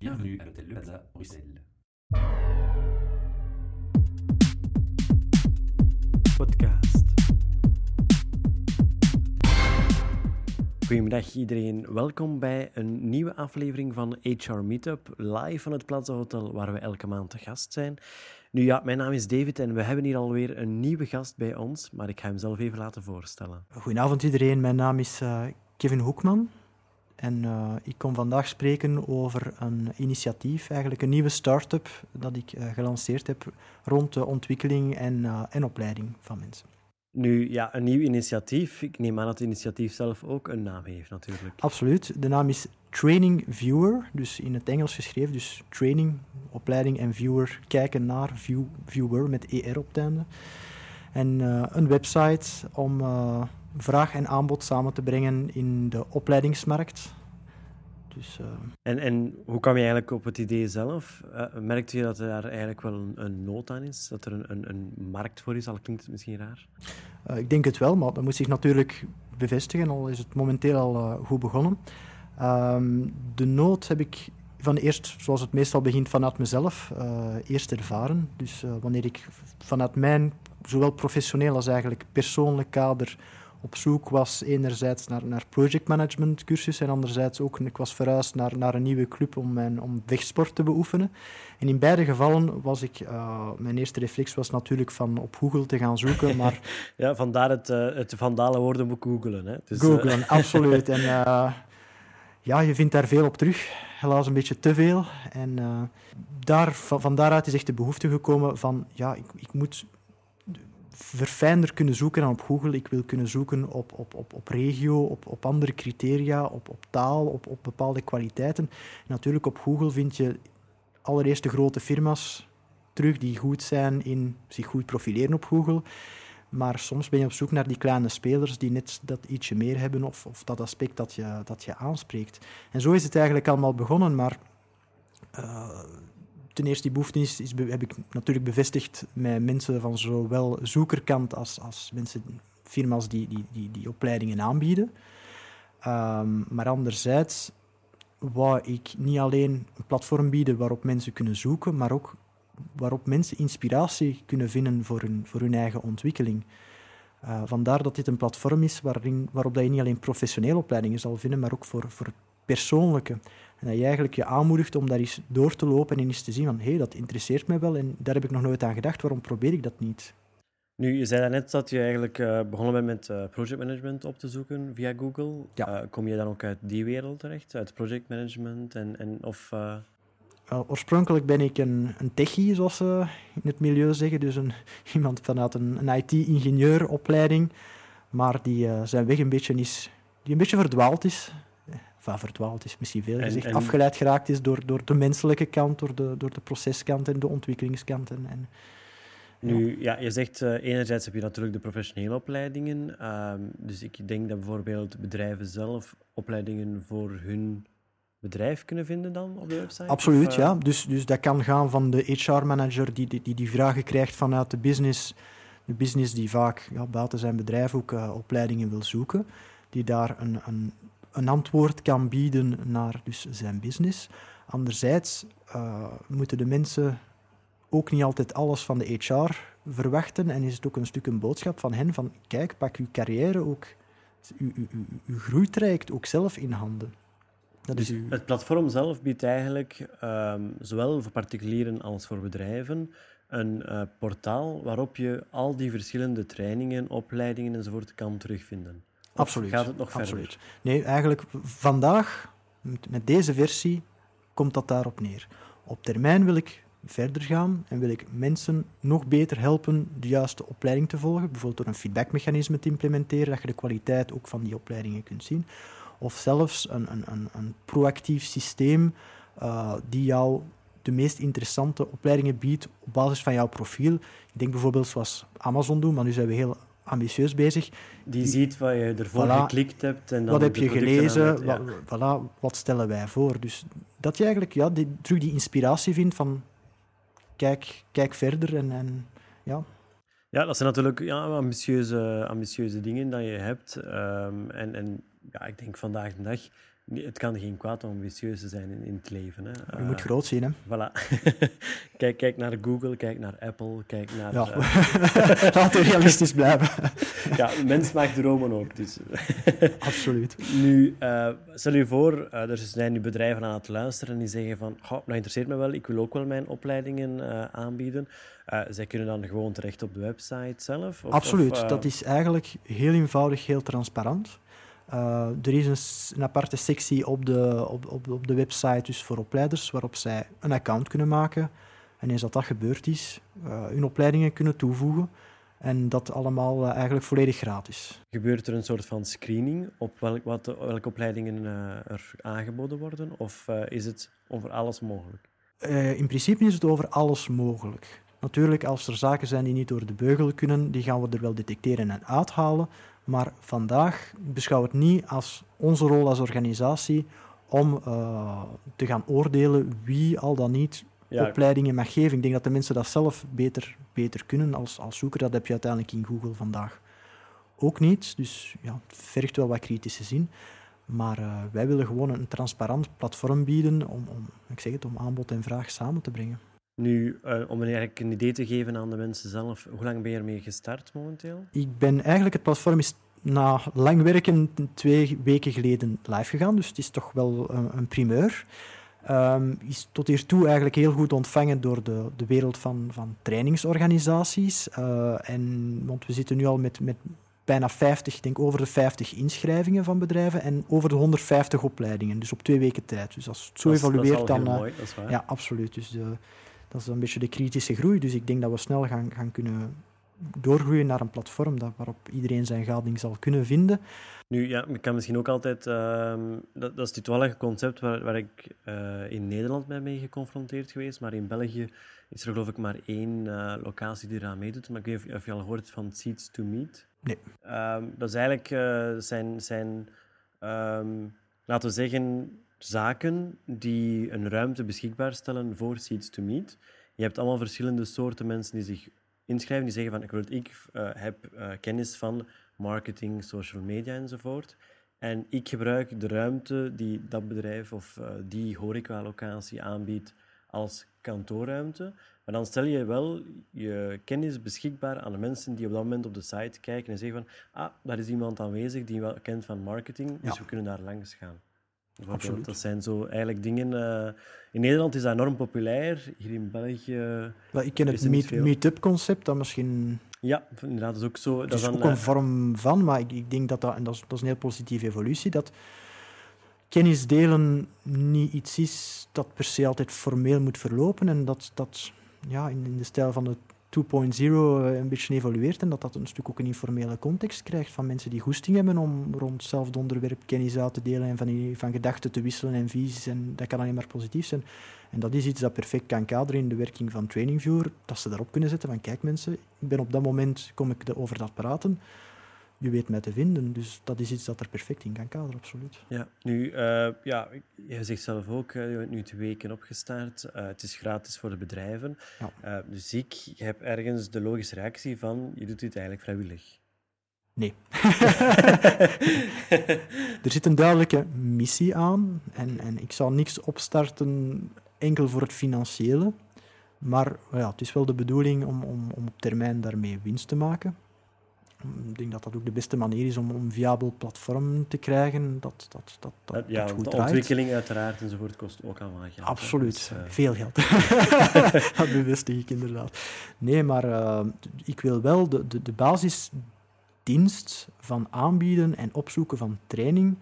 Bienvenue à l'hôtel Le Plaza, Bruxelles. podcast. Goedemiddag iedereen, welkom bij een nieuwe aflevering van HR Meetup, live van het Plaza Hotel, waar we elke maand te gast zijn. Nu ja, mijn naam is David en we hebben hier alweer een nieuwe gast bij ons, maar ik ga hem zelf even laten voorstellen. Goedenavond iedereen, mijn naam is eh, Kevin Hoekman. En eh, ik kom vandaag spreken over een initiatief, eigenlijk een nieuwe start-up dat ik eh, gelanceerd heb rond de ontwikkeling en, eh, en opleiding van mensen. Nu ja, een nieuw initiatief. Ik neem aan dat het initiatief zelf ook een naam heeft natuurlijk. Absoluut. De naam is Training Viewer, dus in het Engels geschreven. Dus training, opleiding en viewer, kijken naar, view, viewer met ER op het einde. En een website om vraag en aanbod samen te brengen in de opleidingsmarkt. Dus, eh, En, en hoe kwam je eigenlijk op het idee zelf? Eh, merkte je dat er daar eigenlijk wel een, een nood aan is? Dat er een, een, een markt voor is? Al klinkt het misschien raar. Eh, ik denk het wel, maar dat moet zich natuurlijk bevestigen, al is het momenteel al goed begonnen. Ehm, de nood heb ik van eerst, zoals het meestal begint, vanuit mezelf eh, eerst ervaren. Dus eh, wanneer ik vanuit mijn, zowel professioneel als eigenlijk persoonlijk kader, op zoek was enerzijds naar, naar projectmanagement cursus en anderzijds ook ik was verhuisd naar, naar een nieuwe club om, mijn, om vechtsport te beoefenen. En in beide gevallen was ik, eh, mijn eerste reflex was natuurlijk van op Google te gaan zoeken, maar Ja, vandaar het, eh, het vandale woordenboek googelen. Hè. Dus, Googlen, absoluut. En ja, je vindt daar veel op terug. Helaas een beetje te veel. En daar, van, van daaruit is echt de behoefte gekomen van, ja, ik, ik moet verfijnder kunnen zoeken dan op Google. Ik wil kunnen zoeken op, op, op, op regio, op, op andere criteria, op, op taal, op, op bepaalde kwaliteiten. natuurlijk, op Google vind je allereerst de grote firma's terug die goed zijn in zich goed profileren op Google. Maar soms ben je op zoek naar die kleine spelers die net dat ietsje meer hebben of, of dat aspect dat je, dat je aanspreekt. En zo is het eigenlijk allemaal begonnen, maar eh, ten eerste die behoefte is, heb ik natuurlijk bevestigd met mensen van zowel zoekerkant als, als mensen, firma's die, die, die, die opleidingen aanbieden. Ehm, maar anderzijds wou ik niet alleen een platform bieden waarop mensen kunnen zoeken, maar ook waarop mensen inspiratie kunnen vinden voor hun, voor hun eigen ontwikkeling. Eh, vandaar dat dit een platform is waarin, waarop dat je niet alleen professionele opleidingen zal vinden, maar ook voor, voor persoonlijke. En dat je eigenlijk je aanmoedigt om daar eens door te lopen en eens te zien van hé, hey, dat interesseert mij wel en daar heb ik nog nooit aan gedacht, waarom probeer ik dat niet? Nu, je zei net dat je eigenlijk eh, begonnen bent met eh, projectmanagement op te zoeken via Google. Ja. Eh, kom je dan ook uit die wereld terecht, uit projectmanagement? En, en, of, oorspronkelijk ben ik een, een techie, zoals ze in het milieu zeggen. Dus een, iemand vanuit een, een IT-ingenieuropleiding. Maar die zijn weg een beetje is, die een beetje verdwaald is. Enfin, verdwaald is misschien veel gezegd. en- Afgeleid geraakt is door, door de menselijke kant, door de, door de proceskant en de ontwikkelingskant. En, en, Nu, ja, je zegt eh, enerzijds heb je natuurlijk de professionele opleidingen. ehm, dus ik denk dat bijvoorbeeld bedrijven zelf opleidingen voor hun bedrijf kunnen vinden dan op de website. Absoluut, Of, eh, ja. Dus, dus dat kan gaan van de HR-manager die, die, die die vragen krijgt vanuit de business. De business die vaak ja, buiten zijn bedrijf ook eh, opleidingen wil zoeken. Die daar een, een, een antwoord kan bieden naar dus zijn business. Anderzijds eh, moeten de mensen ook niet altijd alles van de HR verwachten. En is het ook een stuk een boodschap van hen van kijk, pak uw carrière ook, uw, uw, uw, uw groeitraject ook zelf in handen. Dat is Dus uw... het platform zelf biedt eigenlijk, ehm, zowel voor particulieren als voor bedrijven, een eh, portaal waarop je al die verschillende trainingen, opleidingen enzovoort kan terugvinden. Absoluut. Gaat het nog verder? Absoluut. Nee, eigenlijk vandaag, met deze versie, komt dat daarop neer. Op termijn wil ik verder gaan en wil ik mensen nog beter helpen de juiste opleiding te volgen. Bijvoorbeeld door een feedbackmechanisme te implementeren, dat je de kwaliteit ook van die opleidingen kunt zien. Of zelfs een, een, een, een proactief systeem uh, die jou de meest interessante opleidingen biedt op basis van jouw profiel. Ik denk bijvoorbeeld zoals Amazon doen, maar nu zijn we heel ambitieus bezig. Die ziet wat je ervoor Voilà. geklikt hebt en dan Wat heb je gelezen? aanbiedt, ja. Wa- voilà, wat stellen wij voor? Dus dat je eigenlijk ja, die, terug die inspiratie vindt van kijk, kijk verder en, en ja. Ja, dat zijn natuurlijk ja, ambitieuze, ambitieuze dingen dat je hebt. Ehm, en, en ja, ik denk vandaag de dag Het kan geen kwaad om ambitieus te zijn in, in het leven. Hè. Je moet Eh, groot zien, hè. Voilà. kijk, kijk naar Google, kijk naar Apple, kijk naar... Ja, eh, laten we realistisch blijven. ja, mens maakt dromen ook. Dus. Absoluut. nu, eh, stel je voor, er zijn nu bedrijven aan het luisteren die zeggen van, "Goh, dat interesseert me wel, ik wil ook wel mijn opleidingen aanbieden. Zij kunnen dan gewoon terecht op de website zelf? Of, Absoluut. of, Dat is eigenlijk heel eenvoudig, heel transparant. Eh, er is een, aparte sectie op de, op, op, op de website dus voor opleiders waarop zij een account kunnen maken. En eens dat dat gebeurd is, eh, hun opleidingen kunnen toevoegen. En dat allemaal eh, eigenlijk volledig gratis. Gebeurt er een soort van screening op welk, wat, welke opleidingen er aangeboden worden? Of is het over alles mogelijk? In principe is het over alles mogelijk. Natuurlijk, als er zaken zijn die niet door de beugel kunnen, die gaan we er wel detecteren en uithalen. Maar vandaag beschouw het niet als onze rol als organisatie om eh, te gaan oordelen wie al dan niet Ja, opleidingen mag geven. Ik denk dat de mensen dat zelf beter, beter kunnen als, als zoeker. Dat heb je uiteindelijk in Google vandaag ook niet. Dus ja, het vergt wel wat kritische zin. Maar eh, wij willen gewoon een transparant platform bieden om, om, ik zeg het, om aanbod en vraag samen te brengen. Nu, eh, om eigenlijk een idee te geven aan de mensen zelf, hoe lang ben je ermee gestart momenteel? Ik ben eigenlijk, het platform is na lang werken twee weken geleden live gegaan, dus het is toch wel een, een primeur. Ehm, is tot hiertoe eigenlijk heel goed ontvangen door de, de wereld van, van trainingsorganisaties. Eh, en, want we zitten nu al met, met bijna 50, ik denk over de 50 inschrijvingen van bedrijven en over de 150 opleidingen, dus op twee weken tijd. Dus als het zo Dat evalueert, dat dan... heel eh, mooi, dat is waar. ja, absoluut. Dus de, dat is een beetje de kritische groei. Dus ik denk dat we snel gaan, gaan kunnen doorgroeien naar een platform dat, waarop iedereen zijn gading zal kunnen vinden. Nu, ja, ik kan misschien ook altijd... ehm, dat, dat is het toevallige concept waar, waar ik eh, in Nederland ben mee geconfronteerd geweest, maar in België is er geloof ik maar één eh, locatie die eraan meedoet. Maar ik weet niet of, of je al gehoord hebt van Seeds to Meet. Nee. Ehm, dat is eigenlijk eh, zijn, zijn ehm, laten we zeggen, zaken die een ruimte beschikbaar stellen voor Seeds to Meet. Je hebt allemaal verschillende soorten mensen die zich inschrijven, die zeggen van ik, wil, ik eh, heb eh, kennis van marketing, social media enzovoort. En ik gebruik de ruimte die dat bedrijf of eh, die horecalocatie aanbiedt als kantoorruimte. Maar dan stel je wel je kennis beschikbaar aan de mensen die op dat moment op de site kijken en zeggen van ah, daar is iemand aanwezig die wel kent van marketing, dus Ja. we kunnen daar langs gaan. Absoluut. Dat zijn zo eigenlijk dingen... eh, in Nederland is dat enorm populair. Hier in België... Wel, ik ken het niet meet- veel? meet-up-concept, dat misschien Ja, inderdaad, dat is ook zo. Het dat is dan, ook een eh, vorm van, maar ik, ik denk dat dat, en dat is, dat is een heel positieve evolutie, dat kennis delen niet iets is dat per se altijd formeel moet verlopen en dat dat ja, in, in de stijl van de 2.0 eh, een beetje evolueert en dat dat een stuk ook een informele context krijgt van mensen die goesting hebben om rond hetzelfde onderwerp kennis uit te delen en van, van gedachten te wisselen en visies en dat kan alleen maar positief zijn. En dat is iets dat perfect kan kaderen in de werking van TrainingViewer, dat ze daarop kunnen zetten van kijk mensen, ik ben op dat moment, kom ik over dat praten, je weet mij te vinden. Dus dat is iets dat er perfect in kan kaderen, absoluut. Ja, nu, eh, ja, je zegt zelf ook, je bent nu twee weken opgestart. Eh, het is gratis voor de bedrijven. Ja. Eh, dus ik heb ergens de logische reactie van, je doet dit eigenlijk vrijwillig. Nee. er zit een duidelijke missie aan en, en ik zal niks opstarten enkel voor het financiële. Maar ja, het is wel de bedoeling om, om, om op termijn daarmee winst te maken. Ik denk dat dat ook de beste manier is om om een viabel platform te krijgen dat, dat, dat, dat, Eh, ja, dat goed de draait. ontwikkeling uiteraard enzovoort kost ook allemaal geld. Absoluut, Dus, eh, veel geld. dat bevestig ik inderdaad. Nee, maar eh, ik wil wel de, de, de basisdienst van aanbieden en opzoeken van training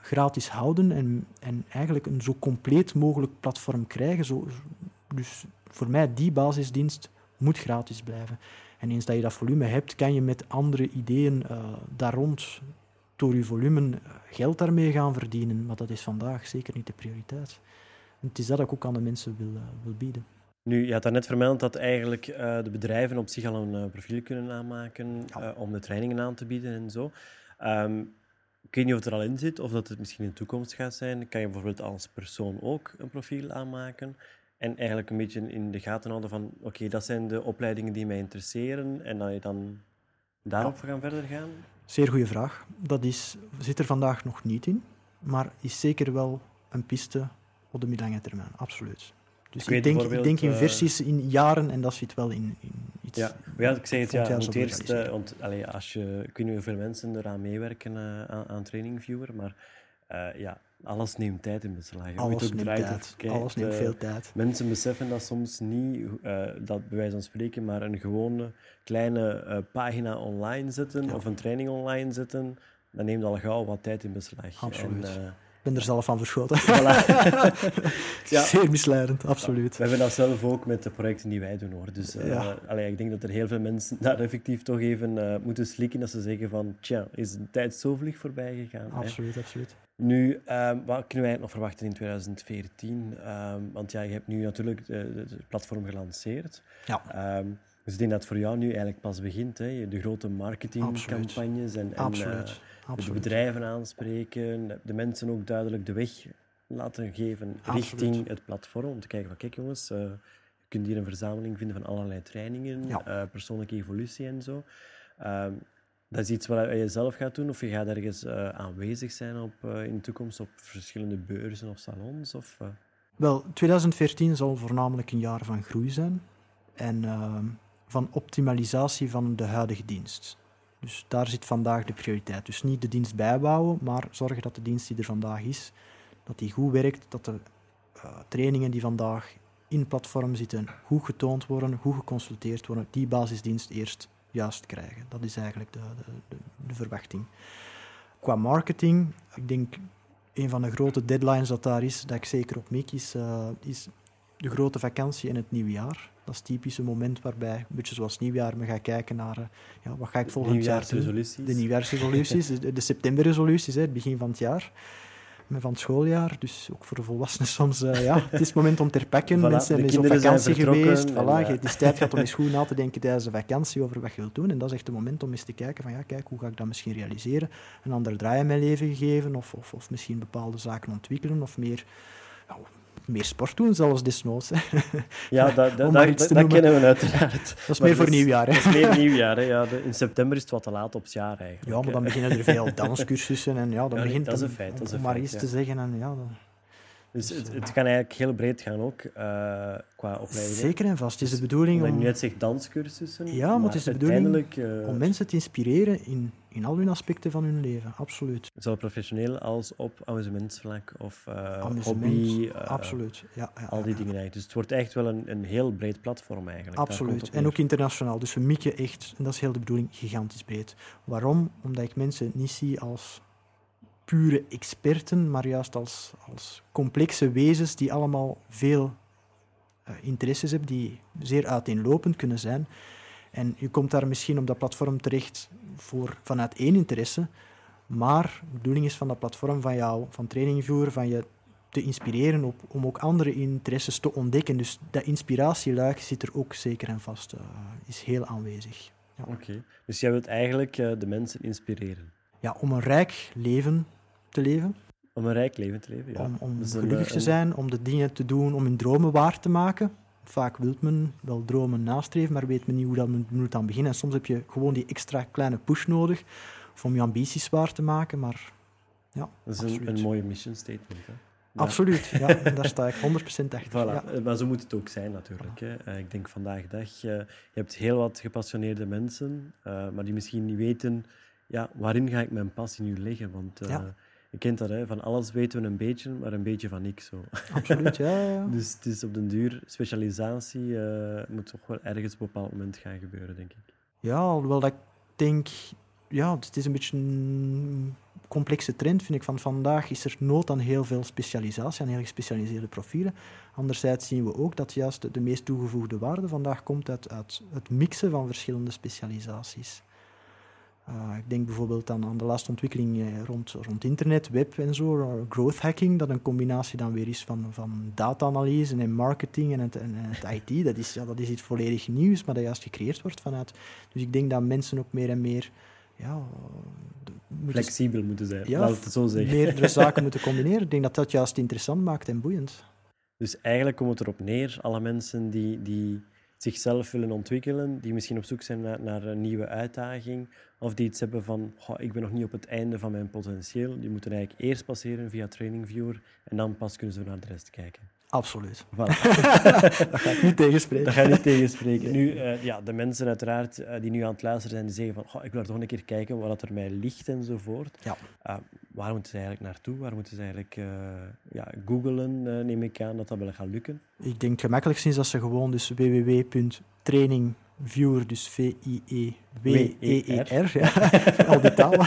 gratis houden en, en eigenlijk een zo compleet mogelijk platform krijgen. Zo, dus voor mij, die basisdienst moet gratis blijven. En eens dat je dat volume hebt, kan je met andere ideeën eh, daar rond door je volume eh, geld daarmee gaan verdienen. Maar dat is vandaag zeker niet de prioriteit. En het is dat ik ook aan de mensen wil, eh, wil bieden. Nu, je had daarnet vermeld dat eigenlijk de bedrijven op zich al een profiel kunnen aanmaken Ja. om de trainingen aan te bieden en zo. Ehm, ik weet niet of het er al in zit of dat het misschien in de toekomst gaat zijn. Kan je bijvoorbeeld als persoon ook een profiel aanmaken en eigenlijk een beetje in de gaten houden van oké, dat zijn de opleidingen die mij interesseren en dat je dan daarop gaan verder gaan? Zeer goede vraag. Dat is, zit er vandaag nog niet in. maar is zeker wel een piste op de middellange termijn, absoluut. Dus Ik denk, ik denk in eh, versies in jaren en dat zit wel in, in iets. Ja, ja, ik zeg het, ja, het eerst, eh, want allee, als je, ik weet niet hoeveel mensen eraan meewerken eh, aan, aan Training Viewer, maar ja, alles neemt tijd in beslag. Je Alles ook neemt tijd. Alles neemt veel tijd. Mensen beseffen dat soms niet, eh, dat bij wijze van spreken, maar een gewone kleine eh, pagina online zetten Ja. of een training online zetten, dat neemt al gauw wat tijd in beslag. Absoluut. En, eh, Ik ben er zelf van verschoten. voilà. Ja. Zeer misleidend, absoluut. We hebben dat zelf ook met de projecten die wij doen hoor. Dus Ja. allee, ik denk dat er heel veel mensen daar effectief toch even moeten slikken als ze zeggen van tja, is de tijd zo vlug voorbij gegaan. hè? Absoluut, absoluut. Nu, ehm, wat kunnen wij nog verwachten in 2014? Ehm, want ja, je hebt nu natuurlijk het platform gelanceerd. Ja. Ehm, dus ik denk dat het voor jou nu eigenlijk pas begint. Hè? De grote marketingcampagnes en, en eh, de bedrijven aanspreken, de mensen ook duidelijk de weg laten geven Absoluut. richting het platform. Om te kijken van, kijk jongens, eh, je kunt hier een verzameling vinden van allerlei trainingen, Ja. eh, persoonlijke evolutie en zo. Ehm, dat is iets wat je zelf gaat doen, of je gaat ergens eh, aanwezig zijn op, eh, in de toekomst op verschillende beurzen of salons? Of, eh, Wel, 2014 zal voornamelijk een jaar van groei zijn en ehm, van optimalisatie van de huidige dienst. Dus daar zit vandaag de prioriteit. Dus niet de dienst bijbouwen, maar zorgen dat de dienst die er vandaag is, dat die goed werkt, dat de trainingen die vandaag in platform zitten goed getoond worden, goed geconsulteerd worden, die basisdienst eerst juist krijgen. Dat is eigenlijk de, de, de, verwachting. Qua marketing, ik denk een van de grote deadlines dat daar is, dat ik zeker op mik, is, eh, is de grote vakantie en het nieuwjaar. Dat is typisch een moment waarbij, een beetje zoals nieuwjaar, men gaat kijken naar eh, ja, wat ga ik volgend jaar doen. De nieuwjaarsresoluties, de, de septemberresoluties, hè, het begin van het jaar. Van het schooljaar, dus ook voor de volwassenen soms. eh, ja, het is het moment om te herpakken. Voilà, Mensen zijn op vakantie geweest. Voilà, eh, Het is tijd gehad om eens goed na te denken tijdens de vakantie over wat je wilt doen. En dat is echt het moment om eens te kijken van, ja, kijk, hoe ga ik dat misschien realiseren? Een ander draai in mijn leven gegeven, of, of, of misschien bepaalde zaken ontwikkelen, of meer, ja, meer sport doen, zelfs desnoods. Hè. Ja, dat, dat, Om dat, kennen we uiteraard. Dat is Maar meer voor nieuwjaar. Hè. Dat is meer nieuwjaar. Hè. Ja, de- in september is het wat te laat op het jaar eigenlijk. Ja, maar dan beginnen er veel danscursussen en ja, dan Ja, begint dat is een feit, dat is een om maar feit, iets ja. te zeggen en ja, dan, Dus het, het kan eigenlijk heel breed gaan ook, eh, qua opleidingen. zeker en vast. Het is de Dus bedoeling Omdat je om, nu zegt danscursussen. Ja, maar het is de bedoeling uiteindelijk, eh, om mensen te inspireren in, in al hun aspecten van hun leven, absoluut. Zowel professioneel als op amusementsvlak of eh, hobby. absoluut. Ja, ja, Al die ja, dingen eigenlijk. Dus het wordt echt wel een, een heel breed platform eigenlijk. Absoluut. En ook internationaal. Dus we mikken echt, en dat is heel de bedoeling, gigantisch breed. Waarom? Omdat ik mensen niet zie als pure experten, maar juist als, als complexe wezens die allemaal veel eh, interesses hebben, die zeer uiteenlopend kunnen zijn. En je komt daar misschien op dat platform terecht voor, vanuit één interesse, maar de bedoeling is van dat platform van jou, van trainingviewer, van je te inspireren op, om ook andere interesses te ontdekken. Dus dat inspiratieluik zit er ook zeker en vast, eh, is heel aanwezig. Ja. Oké. Dus jij wilt eigenlijk eh, de mensen inspireren. Ja, om een rijk leven te leven, Om een rijk leven te leven, ja. om, is een, gelukkig eh, te zijn, om de dingen te doen, om hun dromen waar te maken. Vaak wil men wel dromen nastreven, maar weet men niet hoe dat moet aan beginnen. En soms heb je gewoon die extra kleine push nodig om je ambities waar te maken. Maar ja, Dat is een, een mooie mission statement. Hè? Absoluut, ja, daar sta ik 100% achter. Voilà, Ja. eh, maar zo moet het ook zijn natuurlijk. Hè. Eh, ik denk vandaag de dag, eh, je hebt heel wat gepassioneerde mensen, eh, maar die misschien niet weten, ja, waarin ga ik mijn passie nu leggen? Want eh, Ja. je kent dat, hè, van alles weten we een beetje, maar een beetje van niks. Zo. Absoluut, ja, ja. Dus het is op den duur, specialisatie eh, moet toch wel ergens op een bepaald moment gaan gebeuren, denk ik. Ja, alhoewel dat ik denk... Ja, het is een beetje een complexe trend, vind ik. Van vandaag is er nood aan heel veel specialisatie, aan heel gespecialiseerde profielen. Anderzijds zien we ook dat juist de, de meest toegevoegde waarde vandaag komt uit, uit het mixen van verschillende specialisaties. Uh, ik denk bijvoorbeeld aan, aan de laatste ontwikkeling eh, rond, rond internet, web en zo, uh, growth hacking, dat een combinatie dan weer is van, van data-analyse en marketing en het, en het IT. Dat is, ja, dat is iets volledig nieuws, maar dat juist gecreëerd wordt vanuit. Dus ik denk dat mensen ook meer en meer ja, moeten Flexibel moeten zijn, Ja, laat het zo zeggen. meerdere zaken moeten combineren. Ik denk dat dat juist interessant maakt en boeiend. Dus eigenlijk komt het erop neer, alle mensen die, die zichzelf willen ontwikkelen, die misschien op zoek zijn naar, naar een nieuwe uitdaging, of die iets hebben van "Goh, ik ben nog niet op het einde van mijn potentieel. Die moeten eigenlijk eerst passeren via Training Viewer en dan pas kunnen ze naar de rest kijken. Absoluut. Voilà. Dat ga ik niet tegenspreken. Dat ga je niet tegenspreken. Nu, eh, ja, de mensen uiteraard eh, die nu aan het luisteren zijn, die zeggen van "Goh, ik wil er toch een keer kijken wat er mij ligt enzovoort. Ja. Eh, waar moeten ze eigenlijk naartoe? Waar moeten ze eigenlijk eh ja, googlen, neem ik aan dat dat wel gaat lukken. Ik denk gemakkelijkst is dat ze gewoon dus www.trainingviewer, dus V-I-E-W-E-E-R, ja, al die talen,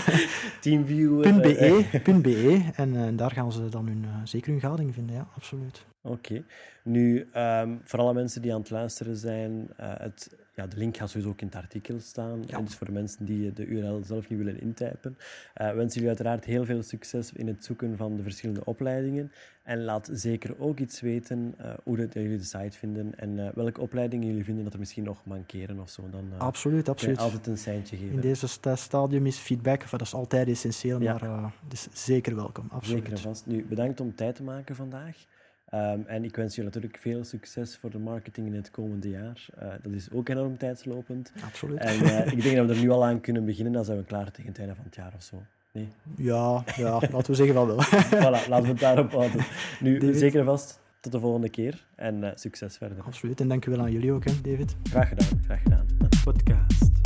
Teamviewer. eh, eh, .be, .be, en eh, daar gaan ze dan hun, zeker hun gading vinden, ja, absoluut. Oké. Nu, ehm, voor alle mensen die aan het luisteren zijn, eh, het, ja, de link gaat sowieso ook in het artikel staan. Ja. En dus voor de mensen die de URL zelf niet willen intypen, eh wensen jullie uiteraard heel veel succes in het zoeken van de verschillende opleidingen. En laat zeker ook iets weten eh, hoe dat jullie de site vinden en eh, welke opleidingen jullie vinden dat er misschien nog mankeren of zo. Dan eh, Absoluut, absoluut. altijd een seintje In geven. deze sta- stadium is feedback, dat is altijd essentieel, Ja. maar eh, is zeker welkom, absoluut. Zeker vast. Nu, bedankt om tijd te maken vandaag. Ehm, en ik wens jullie natuurlijk veel succes voor de marketing in het komende jaar. Eh, dat is ook enorm tijdslopend. Absoluut. En eh, ik denk dat we er nu al aan kunnen beginnen. Dan zijn we klaar tegen het einde van het jaar of zo. Nee? Ja, ja, laten we zeggen van wel. voilà, laten we het daarop houden. Nu, David. zeker vast. Tot de volgende keer. En eh, succes verder. Absoluut, en dankjewel aan jullie ook, hè, David. Graag gedaan, graag gedaan. Podcast.